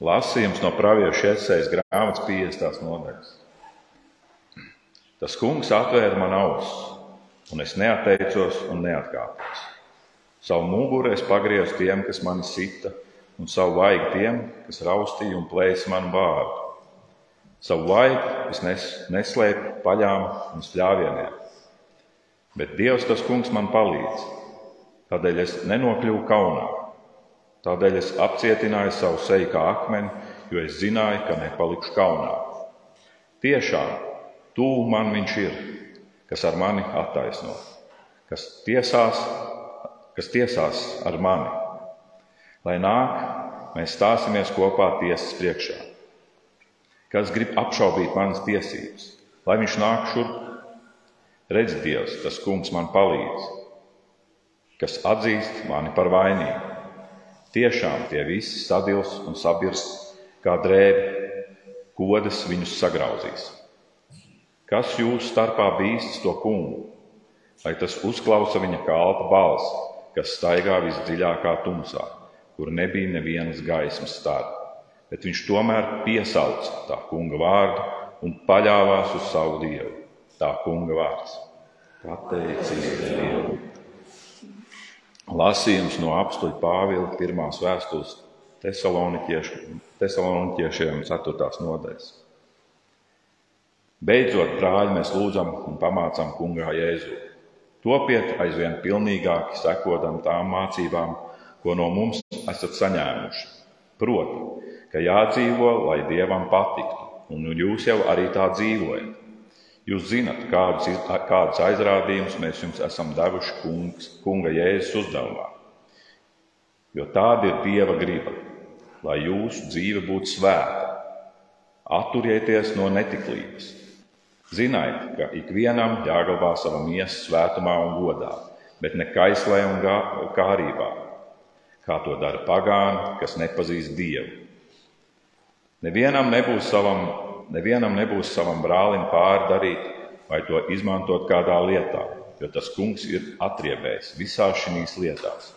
Lasījums no pravieša esejas grāmatas 50. nodaļas. Tas kungs atvēra man ausis, un es neatteicos un neatkāpos. Savu muguru es pagriezu tiem, kas mani sita, un savu vaigu tiem, kas raustīja un plēsa manu vārdu. Savu vaigu es nes, neslēpu paļām un spļāvieniem. Bet Dievs, tas kungs, man palīdz. Tādēļ es nenokļuvu kaunā. Tādēļ es apcietināju savu seju kā akmeni, jo es zināju, ka nepalikšu kaunā. Tiešām, tuvu man viņš ir, kas ar mani attaisno, kas tiesās, kas tiesās ar mani. Lai nāk, mēs stāsimies kopā tiesas priekšā. Kas grib apšaubīt manas tiesības, lai viņš nāk šurp? Redz, Dievs, tas kungs man palīdz, kas atzīst mani par vainīgu. Tiešām tie visi sadils un sabirs kā drēbi, kodas viņus sagrauzīs. Kas jūsu starpā bīstas to kungu, lai tas uzklausa viņa kalpa balsi, kas staigā visdziļākā tumsā, kur nebija nevienas gaismas stāra. Bet viņš tomēr piesauca tā kunga vārdu un paļāvās uz savu dievu. Tā kunga vārds - pateicība Dievam. Lasījums no apstuļa Pāvila pirmās vēstules Tesaloniķiešiem 4. nodaļas. Beidzot, brāļi, mēs lūdzam un pamācām kungā Jēzu. Topiet aizvien pilnīgāk, sekodam tām mācībām, ko no mums esat saņēmuši. Proti, ka jādzīvo, lai Dievam patiktu, un jūs jau arī tā dzīvojat. Jūs zinat, kādus, kādus aizrādījumus mēs jums esam devuši kungs, kunga Jēzus uzdevumā. Jo tāda ir Dieva griba, lai jūsu dzīve būtu svēta. Atturieties no netiklības. Ziniet, ka ikvienam jāglabā sava miesa svētumā un godā, bet ne kaislē un kārībā, kā to dara pagāni, kas nepazīst Dievu. Nevienam nebūs savam nevienam nebūs savam brālim pāri darīt vai to izmantot kādā lietā, jo tas kungs ir atriebējis visās šīs lietās.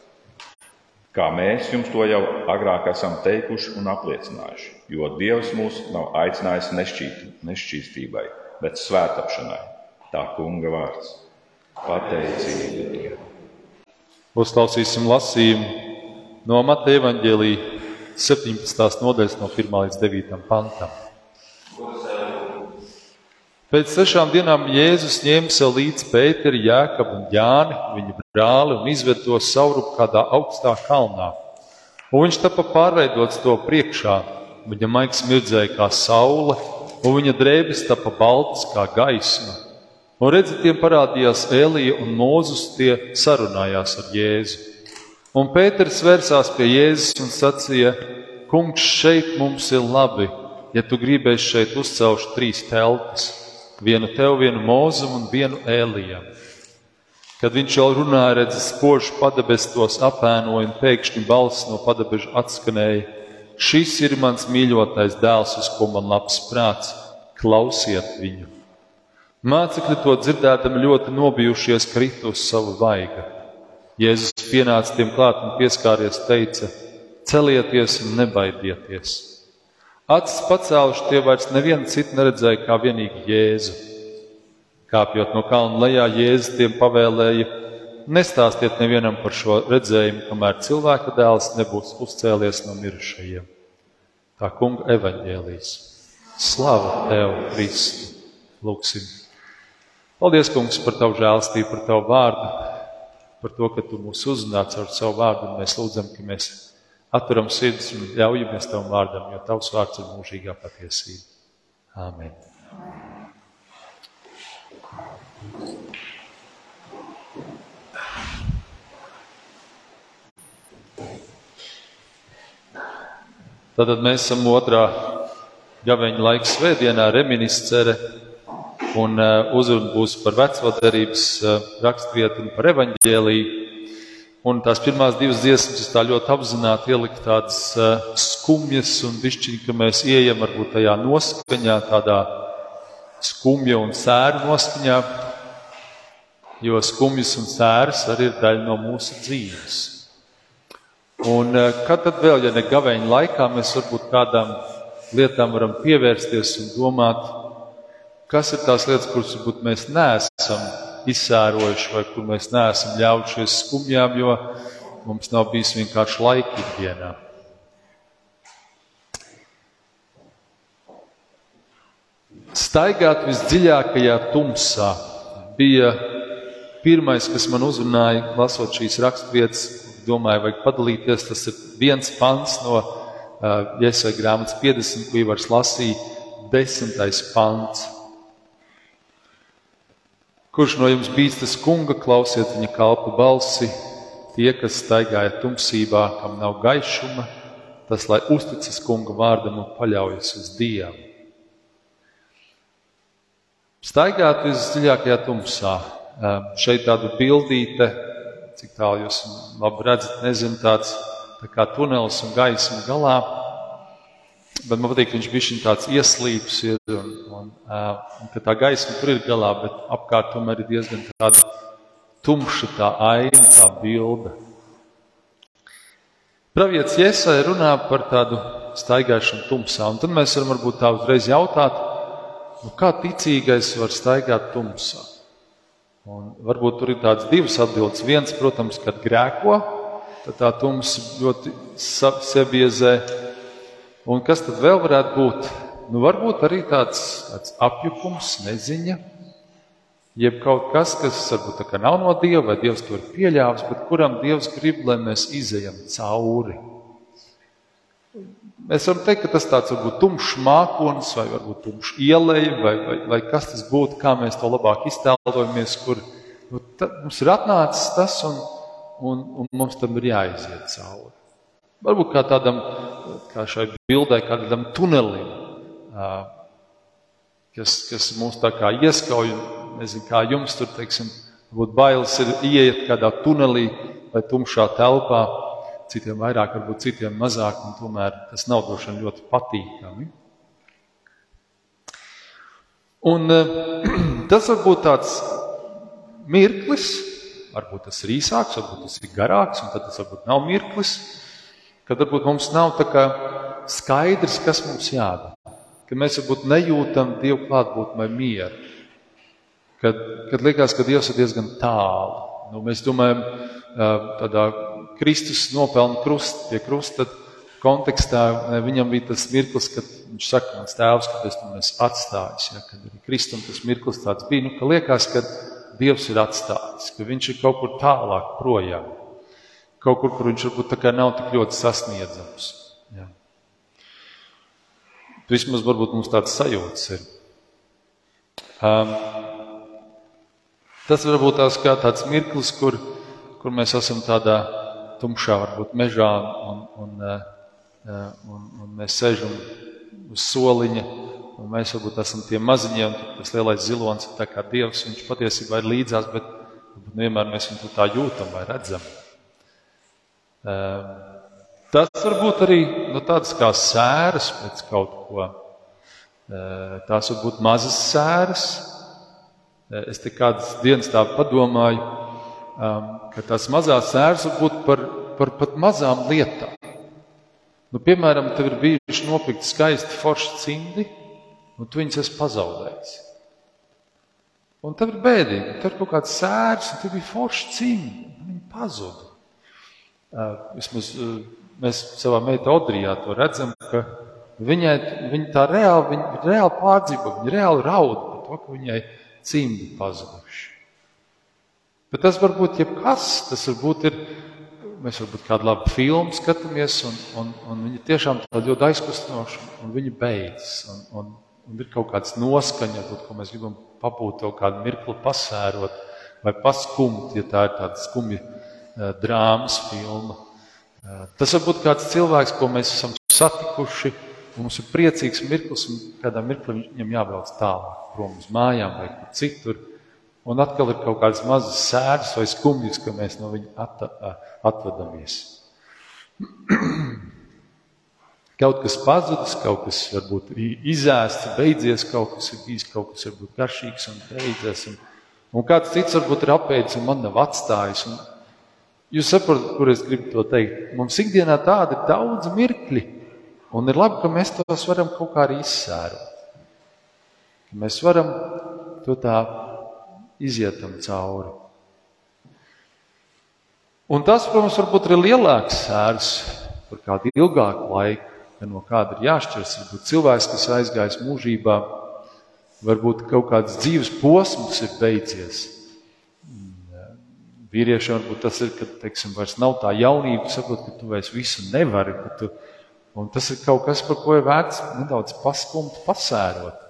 Kā mēs jums to jau agrāk esam teikuši un apliecinājuši, jo Dievs mūs nav aicinājis nešķīt, nešķīstībai, bet svētāpšanai. Tā kunga vārds - pateicība Dievam. Uzklausīsim lasījumu no Mateja Evanģēlī 17. nodaļas no 1 līdz 9 pantam. Pēc sešām dienām Jēzus ņēma sev līdzi Pēteri, Jēkabu un Jāni, viņa brāli, un izved to saurup kādā augstā kalnā. Un viņš tapa pārveidots to priekšā. Viņa maigs mirdzēja kā saule, un viņa drēbes tapa baltas kā gaisma. Un redziet, tiem parādījās Elija un Mūzus, tie sarunājās ar Jēzu. Un Pēters vērsās pie Jēzus un sacīja: Kungs, šeit mums ir labi, ja tu gribēsi šeit uzcelšu trīs telpas vienu tev, vienu mūzum un vienu ēlijam. Kad viņš jau runāja, redzes spožu padebestos apēnoja un pēkšņi balss no padebeža atskanēja: Šis ir mans mīļotais dēls, uz ko man labs prāts, klausiet viņu! Mācekļi to dzirdēdami ļoti nobijušies, krita uz savu vaigu. Jēzus pienāca tiem klāt un pieskāries, teica: Celieties un nebaidieties! Acis pacēluši tie vairs nevienu citu neredzēja kā vienīgi Jēzu. Kāpjot no kalna lejā, Jēzus tiem pavēlēja: Nestāstiet nevienam par šo redzējumu, kamēr cilvēka dēls nebūs uzcēlies no mirušajiem. Tā kunga evaņģēlīs. Slava tev, Kristu! Lūksim! Paldies, kungs, par tavu žēlstību, par tavu vārdu, par to, ka tu mūs uzrunāci ar savu vārdu, un mēs lūdzam, ka mēs atveram sirdis un ļaujamies Tavam vārdam, jo Tavs vārds ir mūžīgā patiesība. Āmen. Tātad mēs esam otrā gaveņa laika svētdienā, reminiscere, un uh, uzruna būs par vecvadarības uh, raksturvietu un par evaņģēliju. Un tās pirmās divas dziesmas es tā ļoti apzināti ieliku tādas uh, skumjas un bišķiņi, ka mēs ieejam varbūt tajā noskaņā, tādā skumja un sēru noskaņā, jo skumjas un sēras arī ir daļa no mūsu dzīves. Un eh, kad tad vēl, ja ne gaveņa laikā, mēs varbūt kādām lietām varam pievērsties un domāt, kas ir tās lietas, kuras varbūt mēs neesam izsērojuši vai kur mēs neesam ļaujušies skumjām, jo mums nav bijis vienkārši laika ikdienā. Staigāt visdziļākajā tumsā bija pirmais, kas man uzrunāja, lasot šīs raksturvietas, domāju, vajag padalīties. Tas ir viens pants no uh, Iesai grāmatas 50, ko Ivars lasīja, desmitais pants. Kurš no jums bīst tas kunga, klausiet viņa kalpa balsi, tie, kas staigāja tumsībā, kam nav gaišuma, tas lai uzticas kunga vārdam un paļaujas uz Dievu. Staigāt visdziļākajā tumsā. Šeit tāda bildīte cik tālu jūs labi redzat, nezinu, tāds tā kā tunelis un gaisma galā. Bet man patīk, ka viņš bija tāds ieslīps, ir, un, un, un ka tā gaisma tur ir galā, bet apkārt tomēr ir diezgan tāda tumša tā aina, tā bilde. Pravietis Iesai runā par tādu staigāšanu tumsā, un tad mēs varam varbūt tā uzreiz jautāt, nu kā ticīgais var staigāt tumsā? Un varbūt tur ir tādas divas atbildes. Viens, protams, kad grēko, tad tā tumsa ļoti sebiezē. Un kas tad vēl varētu būt? Nu, varbūt arī tāds, tāds apjukums, neziņa, jeb kaut kas, kas varbūt nav no Dieva, vai Dievs to ir pieļāvis, bet kuram Dievs grib, lai mēs izejam cauri. Mēs varam teikt, ka tas tāds varbūt tumšs mākonis, vai varbūt tumšs ielai, vai, vai, vai kas tas būtu, kā mēs to labāk iztēlojamies, kur nu, mums ir atnācis tas, un, un, un mums tam ir jāiziet cauri. Varbūt kā tādam, kā šai bildē, kā tādam tunelim, kas, kas mūs tā kā ieskauj, nezinu, kā jums tur, teiksim, varbūt bailes ir ieiet kādā tunelī vai tumšā telpā, citiem vairāk, varbūt citiem mazāk, un tomēr tas nav droši vien ļoti patīkami. Un tas var būt tāds mirklis, varbūt tas ir īsāks, varbūt tas ir garāks, un tad tas varbūt nav mirklis, kad varbūt mums nav tā kā skaidrs, kas mums jādara. Kad mēs varbūt nejūtam Dievu klātbūtni vai mieru. Kad, kad liekas, ka Dievs ir diezgan tālu. Nu, mēs domājam, tādā Kristus nopelna krustu pie krusta, kontekstā viņam bija tas mirklis, kad viņš saka, mans tēvs, kad es to esmu atstājis. Ja, kad arī Kristum tas mirklis tāds bija, nu, ka liekas, ka Dievs ir atstājis, ka viņš ir kaut kur tālāk projām. Kaut kur, kur viņš varbūt tā nav tik ļoti sasniedzams. Ja. Vismaz varbūt mums tāds sajūts ir. Um, tas varbūt tās kā tāds mirklis, kur, kur mēs esam tādā tumšā, varbūt mežā, un, un, eh, un, un mēs sēžam uz soliņa. Un mēs varbūt esam tie maziņie, un tas lielais zilonis ir kā dievs. Viņš patiesībā ir līdzās, bet vienmēr mēs viņu tā jūtam vai redzam. Eh, tas var būt arī nu, tādas kā sēras pēc kaut ko. Tās var būt mazas sēras. Es te kādas dienas tā padomāju, ka tās mazās sēras var būt par, par pat mazām lietām. Nu, piemēram, tev ir bijuši nopirkti skaisti forši cimdi, un tu viņus esi pazaudējis. Un tev ir bēdīgi, tev ir kaut kāds sērs, un tev bija forši cimdi, un viņi pazuda. Vismaz mēs savā meitā Odrijā to redzam, ka viņai viņa tā reāli, viņa reāli pārdzīvo, viņa reāli raud par to, ka viņai cimdi pazuduši. Bet tas var būt jebkas. Tas varbūt ir. Mēs varbūt kādu labu filmu skatāmies, un, un, un viņi tiešām ļoti aizkustinoši, un viņi beidzas. Un, un, un ir kaut kāds noskaņa, varbūt, ko mēs gribam papūt, to kādu mirkli pasērot vai paskumt, ja tā ir tāda skumja drāmas filma. Uh, tas var būt kāds cilvēks, ko mēs esam satikuši, mums ir priecīgs mirklis, un kādā mirklī viņam jābrauc tālāk, prom uz mājām vai kur citur. Un atkal ir kaut kādas mazas sēras vai skumjas, ka mēs no viņa at, atvadamies. Kaut kas pazudis, kaut kas varbūt izēsts, beidzies, kaut kas ir bijis, kaut kas varbūt garšīgs un beidzies. Un, un kāds cits varbūt ir apēdis un man nav atstājis. Un, Jūs saprotat, kur es gribu to teikt? Mums ikdienā tādi ir daudz mirkļi, un ir labi, ka mēs tos varam kaut kā arī izsērot. Mēs varam to tā izietam cauri. Un tas, protams, varbūt ir lielāks sērs par kādu ilgāku laiku, ka no kāda ir jāšķiras. Varbūt cilvēks, kas aizgājis mūžībā, varbūt kaut kāds dzīves posms ir beidzies. Vīriešiem varbūt tas ir, ka teiksim, vairs nav tā jaunība, saprot, ka tu vairs visu nevari. Tu, un tas ir kaut kas, par ko ir vērts nedaudz paskumt, pasērot.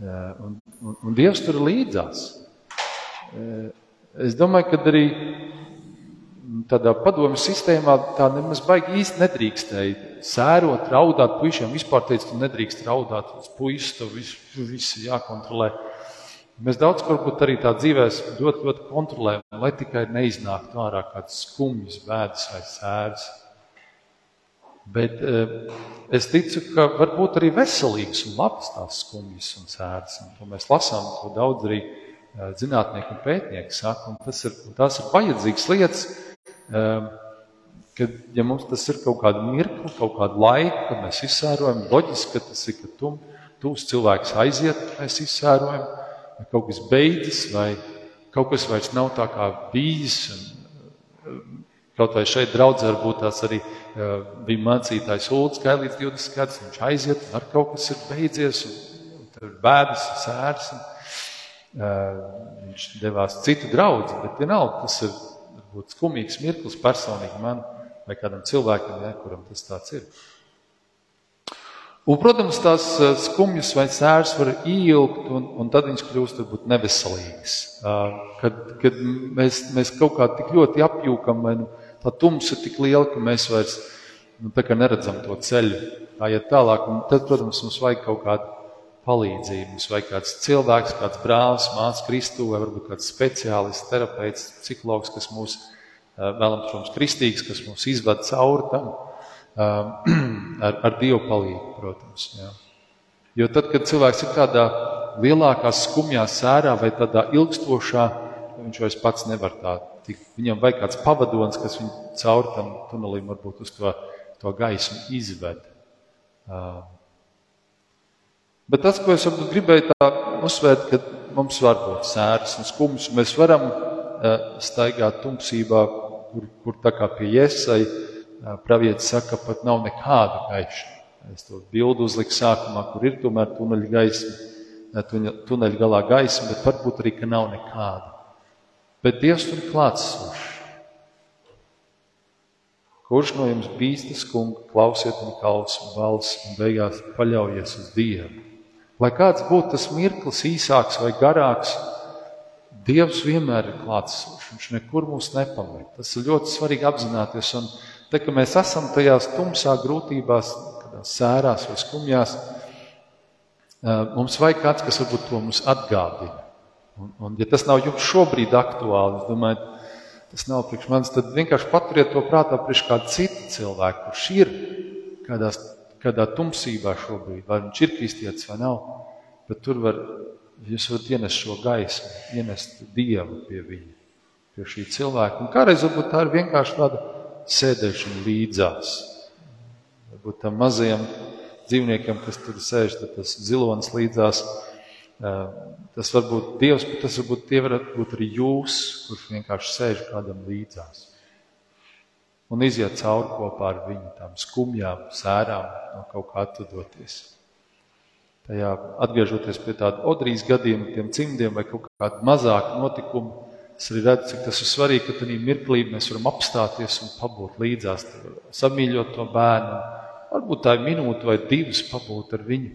Un, un, un Dievs tur līdzās. Es domāju, ka arī tādā padomju sistēmā tā nemaz baigi īsti nedrīkstēja sērot, raudāt. Puisiem vispār teica, tu nedrīkst raudāt, tas puisis, tev viss, viss jākontrolē. Mēs daudz varbūt arī tā dzīvē ļoti, ļoti kontrolējam, lai tikai neiznāktu ārā kāds skumjas, bēdas vai sērs. Bet eh, es ticu, ka var būt arī veselīgas un labas tās skumjas un. Un to mēs lasām, to daudz arī eh, zinātnieki un pētnieki saka. Un tas ir, tās ir vajadzīgas lietas, eh, kad ja mums tas ir kaut kāda mirkli, kaut kāda laika, kad mēs izsērojam. Loģiski, ka tas ir, ka tu, tūs cilvēks aiziet, mēs izsērojam vai kaut kas beidzas, vai kaut kas vairs nav tā kā bijis. Un, kaut vai šeit draudzē varbūt tās arī bija mācītājs Ulds, kā līdz 20 gadus viņš aiziet, un ar kaut kas ir beidzies, un, un tur ir bēdas, sērs. Un, uh, viņš devās citu draugu, bet vienalga tas ir varbūt skumīgs mirklis personīgi man vai kādam cilvēkam, ja, kuram tas tāds ir. Un, protams, tās eh, skumjas vai sērs var ieilgt, un, un tad viņas kļūst varbūt neveselīgas. Kad, kad mēs, mēs kaut kā tik ļoti apjūkam, vai nu, tā tumsa ir tik liela, ka mēs vairs nu, neredzam to ceļu, kā iet tālāk. Un tad, protams, mums vajag kaut kādu palīdzību. Mums vajag kāds cilvēks, kāds brālis, māsas Kristu, vai varbūt kāds speciālists, terapeits, psihologs, kas mūs vēlams, protams, kristīgs, kas mūs izvada cauri tam. ar, ar Dievu palīdzību, protams. Jā. Jo tad, kad cilvēks ir tādā lielākā skumjā sērā vai tādā ilgstošā, viņš vairs pats nevar tā tikt. Viņam vajag kāds pavadonis, kas viņu caur tam tunelim varbūt uz to, to gaismu izved. Uh, bet tas, ko es gribēju uzsvērt, ka mums var būt sēras un skumjas, un mēs varam uh, staigāt tumsībā, kur, kur tā kā pie iesaistīšanās pravietis saka, ka pat nav nekāda gaiša. Es to bildu uzliku sākumā, kur ir tomēr tuneļa gaisma, tuneļa galā gaisma, bet varbūt arī, ka nav nekāda. Bet Dievs tur klātsošs. Kurš no jums bīstas, kunga, klausiet viņa klausu balsi un beigās paļaujies uz Dievu? Lai kāds būtu tas mirklis īsāks vai garāks, Dievs vienmēr ir klātsošs. Viņš nekur mūs nepaliek. Tas ir ļoti svarīgi apzināties. Un Tad, kad mēs esam tajās tumsā grūtībās, sērās vai skumjās, mums vajag kāds, kas varbūt to mums atgādina. Un, un, ja tas nav jums šobrīd aktuāli, es domāju, tas nav priekš manis, tad vienkārši paturiet to prātā priekš kādu citu cilvēku, kurš ir kādās, kādā tumsībā šobrīd, vai viņš ir kristietis vai nav. Bet tur var, jūs varat ienest šo gaismu, ienest dievu pie viņa, pie šī cilvēka. Un kādreiz varbūt tā ir vienkārši tāda sēdēšanu līdzās. Varbūt tam mazajam dzīvniekam, kas tur sēž, tas zilonis līdzās. Tas var būt Dievs, bet tas varbūt tie varat būt arī jūs, kurš vienkārši sēž kādam līdzās. Un iziet cauri kopā ar viņu tām skumjām, sērām, no kaut kā atvadoties. Tajā atgriežoties pie tāda odrīs gadījuma, tiem cimdiem vai kaut kāda mazāka notikuma, Es arī redzu, cik tas ir svarīgi, ka tajā mirklī mēs varam apstāties un pabūt līdzās, samīļot to bērnu. Varbūt tā ir minūte vai divas pabūt ar viņu.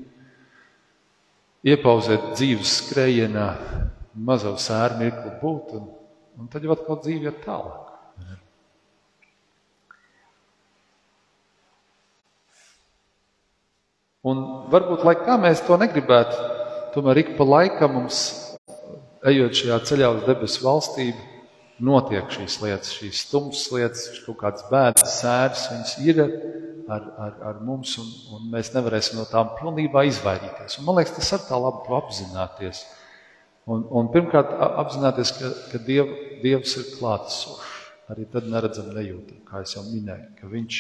Iepauzēt dzīves skrējienā, mazo sēru mirkli būt, un, un tad jau atkal dzīve ir tālāk. Un varbūt, lai kā mēs to negribētu, tomēr ik pa laikam mums ejot šajā ceļā uz debesu valstību, notiek šīs lietas, šīs stumjas lietas, kaut kādas bēdas, sēras, viņas ir ar, ar, ar mums, un, un mēs nevarēsim no tām pilnībā izvairīties. Un, man liekas, tas ir tā labi apzināties. Un, un pirmkārt, apzināties, ka, ka diev, Dievs ir klātesošs arī tad neredzam, nejūtam, kā jau minēju, ka viņš,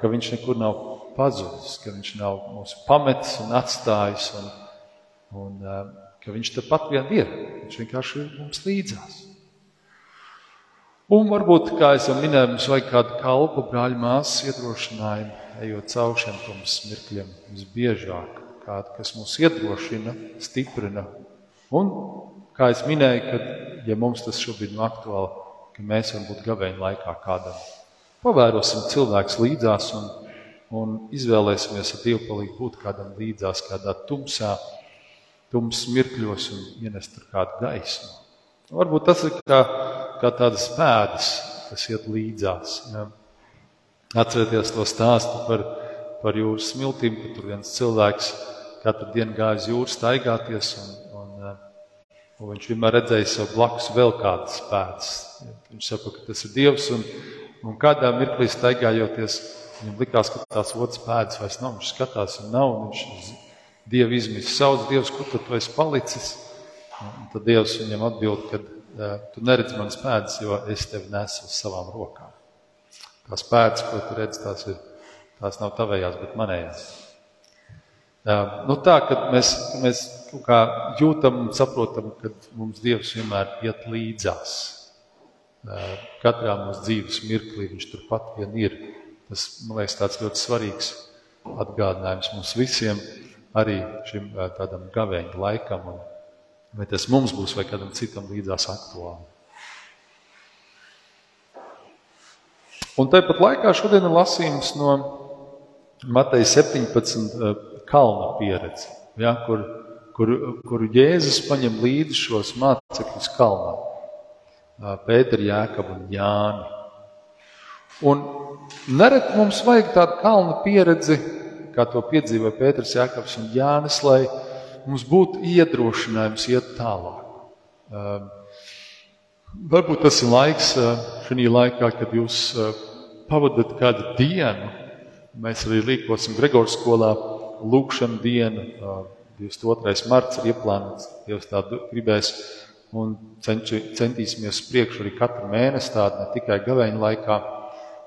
ka viņš nekur nav pazudis, ka viņš nav mūs pametis un atstājis, un, un ka viņš tepat vien ir. Viņš vienkārši ir mums līdzās. Un varbūt, kā jau minēju, mums vajag kādu kalpu, brāļu māsas iedrošinājumu, ejot cauri šiem mirkļiem visbiežāk. Kādu, kas mūs iedrošina, stiprina. Un, kā jau minēju, kad, ja mums tas šobrīd nav aktuāli, ka mēs varam būt gavēņa laikā kādam. Pavērosim cilvēks līdzās un, un izvēlēsimies ar Dievu palīdzību būt kādam līdzās, kādā tumsā, tums mirkļos un ienest tur kādu gaismu. Varbūt tas ir kā, kā tādas pēdas, kas iet līdzās. Ja. Atcerieties to stāstu par, par jūras smiltīm, ka tur viens cilvēks katru dienu gāja uz jūru staigāties un, un, un viņš vienmēr redzēja sev blakus vēl kādas pēdas. Viņš saprata, ka tas ir Dievs. Un, un kādā mirklī staigājoties, viņam likās, ka tās otras pēdas vairs nav. Viņš skatās, un nav. Un viņš Dievu izmisīs, sauc Dievs, kur tu esi palicis. Un tad Dievs viņam atbild, ka tu neredzi manas pēdas, jo es tevi nesu uz savām rokām. Tās pēdas, ko tu redzi, tās, ir, tās nav tavējās, bet manējās. Nu, tā, kad mēs, mēs jūtam un saprotam, ka mums Dievs vienmēr iet līdzās. Katrā mūsu dzīves mirklī viņš turpat vien ir. Tas, man liekas, tāds ļoti svarīgs atgādinājums mums visiem, arī šim tādam gavēņa laikam, un vai tas mums būs vai kādam citam līdzās aktuāli. Un tāpat laikā šodien ir lasījums no Mateja 17 kalna pieredzi, ja, kur, kur, kur Jēzus paņem līdzi šos mācekļus kalnā. Pēteru, Jēkabu un Jāni. Un nereti mums vajag tādu kalnu pieredzi, kā to piedzīvoja Pēters, Jēkabs un Jānis, lai mums būtu iedrošinājums iet tālāk. Varbūt tas ir laiks šī laikā, kad jūs pavadat kādu dienu. Mēs arī rīkosim Gregors skolā lūkšanu dienu. 22. marts ir ieplānots, Dievs tā gribēs un cenči, centīsimies priekšu arī katru mēnesi, tādu ne tikai gavēņa laikā.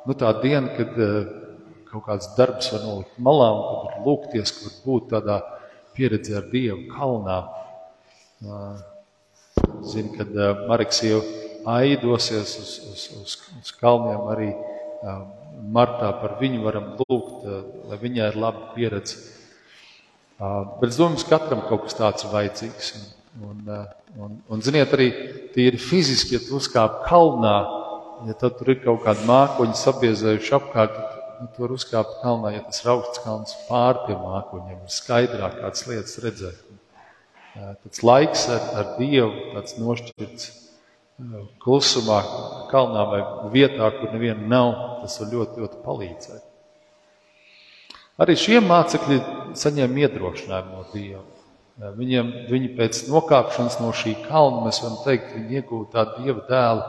Nu, tā diena, kad kaut kāds darbs var nolikt malā un kad var lūgties, ka var būt tādā pieredzē ar Dievu kalnā. Zinu, kad Mareks jau aidosies uz, uz, uz, uz kalniem arī martā par viņu varam lūgt, lai viņai ir laba pieredze. Bet es domāju, ka katram kaut kas tāds ir vajadzīgs. Un, Un, un, ziniet, arī tīri fiziski, ja tu uzkāp kalnā, ja tad tur ir kaut kāda mākoņa sabiezējuši apkārt, tad nu, tur uzkāpt kalnā, ja tas ir augsts kalns pār pie mākoņiem, ir skaidrāk kādas lietas redzēt. Tāds laiks ar, ar Dievu, tāds nošķirts klusumā, kalnā vai vietā, kur neviena nav, tas var ļoti, ļoti palīdzēt. Arī šie mācekļi saņēma iedrošinājumu no Dieva. Viņiem, viņi pēc nokāpšanas no šī kalna, mēs varam teikt, viņi iegūta tādu dieva dēla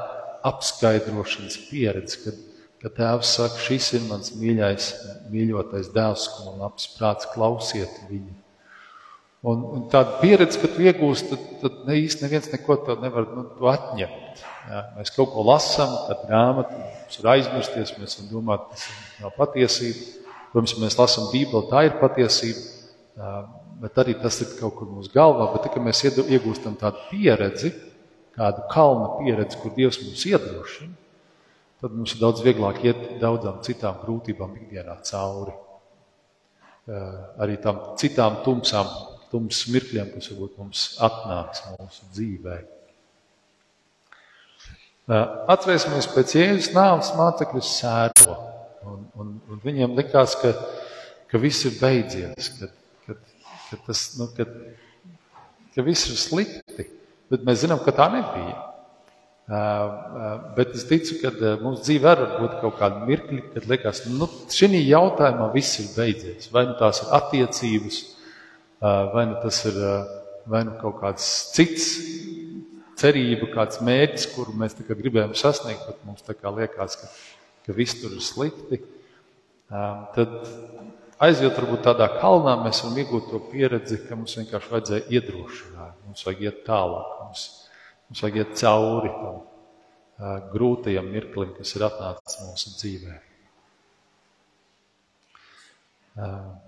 apskaidrošanas pieredzi, kad, kad tēvs saka, šis ir mans mīļais, mīļotais dēls, ko man labs prāts klausiet viņu. Un, un tāda pieredze, kad tu iegūsti, tad, tad ne īsti neviens neko tādu nevar nu, atņemt. Ja? Mēs kaut ko lasām, tad grāmata mums ir aizmirsties, mēs varam domāt, tas nav patiesība. Protams, mēs lasām Bībeli, tā ir patiesība bet arī tas ir kaut kur mūsu galvā. Bet, kad mēs iegūstam tādu pieredzi, kādu kalna pieredzi, kur Dievs mums iedrošina, tad mums ir daudz vieglāk iet daudzām citām grūtībām ikdienā cauri. Arī tām citām tumsām, tumsas mirkļiem, kas varbūt mums atnāks mūsu dzīvē. Atcerēsimies, pēc Jēzus nāves mācekļi sēro. Un, un, un viņiem likās, ka, ka viss ir beidzies, ka ka, tas, nu, ka, ka viss ir slikti, bet mēs zinām, ka tā nebija. Bet es ticu, ka uh, mums dzīvē var būt kaut kāda mirkļa, kad liekas, nu, šī jautājumā viss ir beidzies. Vai nu tās ir attiecības, uh, vai nu tas ir vai nu kaut kāds cits cerība, kāds mērķis, kuru mēs gribējām sasniegt, bet mums liekas, ka, ka viss tur ir slikti. Tad aiziet varbūt tādā kalnā, mēs varam iegūt to pieredzi, ka mums vienkārši vajadzēja iedrošināt, mums vajag iet tālāk, mums, mums vajag iet cauri tam, grūtajam mirklim, kas ir atnācis mūsu dzīvē.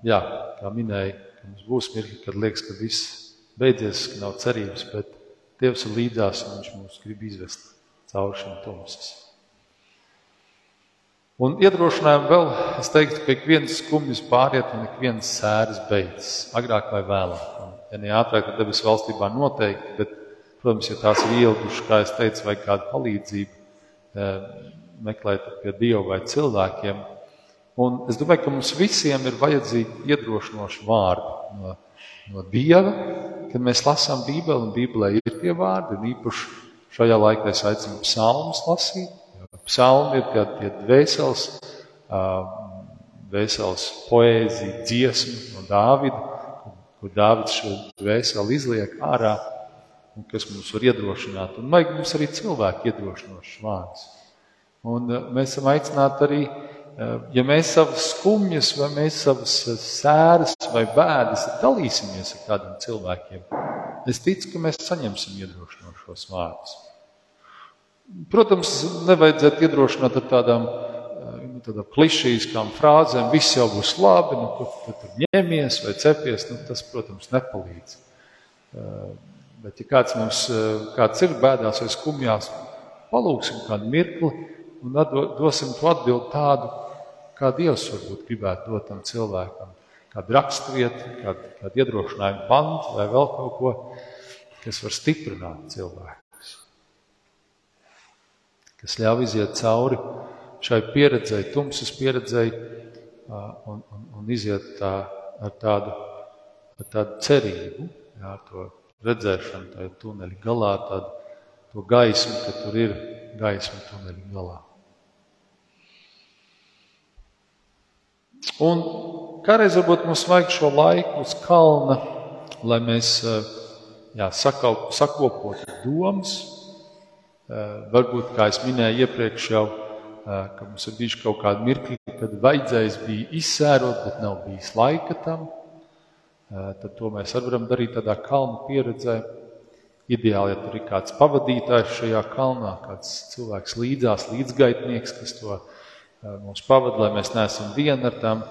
Jā, kā minēja, mums būs mirkli, kad liekas, ka viss beidzies, ka nav cerības, bet Dievs ir līdzās un Viņš mūs grib izvest cauri šim tumsas. Un iedrošinājumu vēl, es teiktu, ka ik viens skumjas pāriet un ik viens sēras beidzas, agrāk vai vēlāk. Un, ja ne ātrāk, tad debesu valstībā noteikti, bet Protams, ja tās ir ielgušas, kā es teicu, vai kāda palīdzība, eh, meklēt pie Dieva vai cilvēkiem. Un es domāju, ka mums visiem ir vajadzīgi iedrošinoši vārdi no, no Dieva, kad mēs lasām Bībeli, un Bībelē ir tie vārdi, un īpaši šajā laikā es aicinu psalmus lasīt. Psalmi ir tie, tie dvēseles, dvēseles poēzija, dziesma no Dāvida, kur Dāvids šo dvēseli izliek ārā un kas mums var iedrošināt. Un vajag mums arī cilvēku iedrošinošs vārds. Un eh, mēs esam aicināti arī, eh, ja mēs savas skumjas, vai mēs savas eh, sēras vai bēdas dalīsimies ar kādiem cilvēkiem, es ticu, ka mēs saņemsim iedrošinošos vārdus. Protams, nevajadzētu iedrošināt ar tādām, tādām klišīskām frāzēm, viss jau būs labi, nu, kur tu tur ņemies vai cepies, nu, tas, protams, nepalīdz. Bet, ja kāds mums eh, kāds ir bēdās vai skumjās, palūksim kādu mirkli un dosim to atbildi tādu, kā Dievs varbūt gribētu dot tam cilvēkam. Kādu raksturvietu, kādu, kādu iedrošinājumu pantu vai vēl kaut ko, kas var stiprināt cilvēkus. Kas ļauj iziet cauri šai pieredzēji, tumsas pieredzēji un, un, un iziet tā, ar, tādu, ar tādu cerību, jā, ar to redzēšanu tajā tuneļa galā, tad to gaismu, ka tur ir gaisma tuneļa galā. Un kādreiz varbūt mums vajag šo laiku uz kalna, lai mēs jā, sakau, sakopotu domas. Varbūt, kā es minēju iepriekš, jau ka mums ir bijuši kaut kādi mirkļi, kad vajadzējis bija izsērot, bet nav bijis laika tam tad to mēs arī varam darīt tādā kalnu pieredzē. Ideāli, ja tur ir kāds pavadītājs šajā kalnā, kāds cilvēks līdzās, līdzgaitnieks, kas to mums pavada, lai mēs neesam vieni ar tām,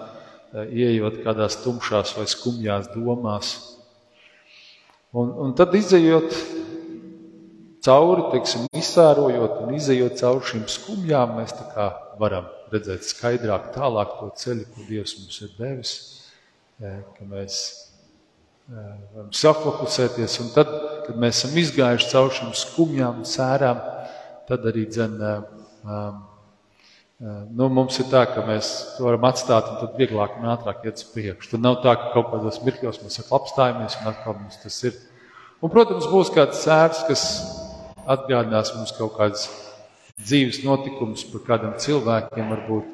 ieejot kādās tumšās vai skumjās domās. Un, un tad izējot cauri, teiksim, izsērojot un izējot cauri šīm skumjām, mēs varam redzēt skaidrāk tālāk to ceļu, ko Dievs mums ir devis, ka mēs varam safokusēties. Un tad, kad mēs esam izgājuši cauri šīm skumjām, sērām, tad arī dzen, nu, mums ir tā, ka mēs to varam atstāt un tad vieglāk un ātrāk iet uz priekšu. Tad nav tā, ka kaut kādos mirkļos mēs apstājamies un atkal mums tas ir. Un, protams, būs kāds sērs, kas atgādinās mums kaut kādas dzīves notikumus par kādiem cilvēkiem, varbūt,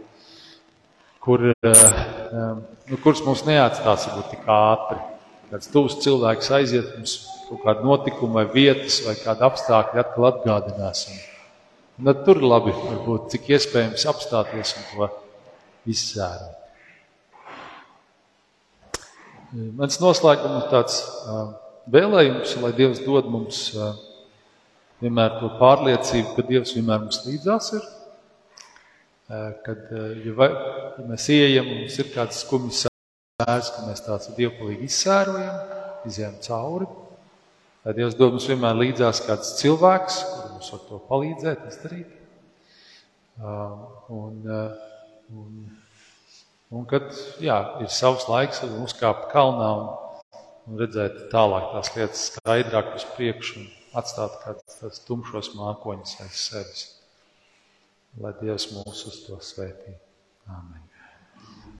kur, nu, kurus mums neatstās varbūt tik ātri kāds tuvs cilvēks aiziet mums kaut kādu notikumu vai vietas vai kādu apstākļu atkal atgādinās. Un, tad tur labi varbūt cik iespējams apstāties un to izsērot. Mans noslēgums tāds vēlējums, lai Dievs dod mums vienmēr to pārliecību, ka Dievs vienmēr mums līdzās ir. Kad ja, vai, ja mēs ieejam mums ir kāds skumjas sērs, ka mēs tāds dievpalīgi izsērojam, izējām cauri. Lai Dievs dod mums vienmēr līdzās kāds cilvēks, kurš mums var to palīdzēt, izdarīt. Un, un, un kad jā, ir savs laiks, tad uzkāpt kalnā un, un redzēt tālāk tās lietas skaidrāk uz priekšu un atstāt kādus tumšos mākoņus aiz sevis. Lai Dievs mūs uz to svētī. Āmen.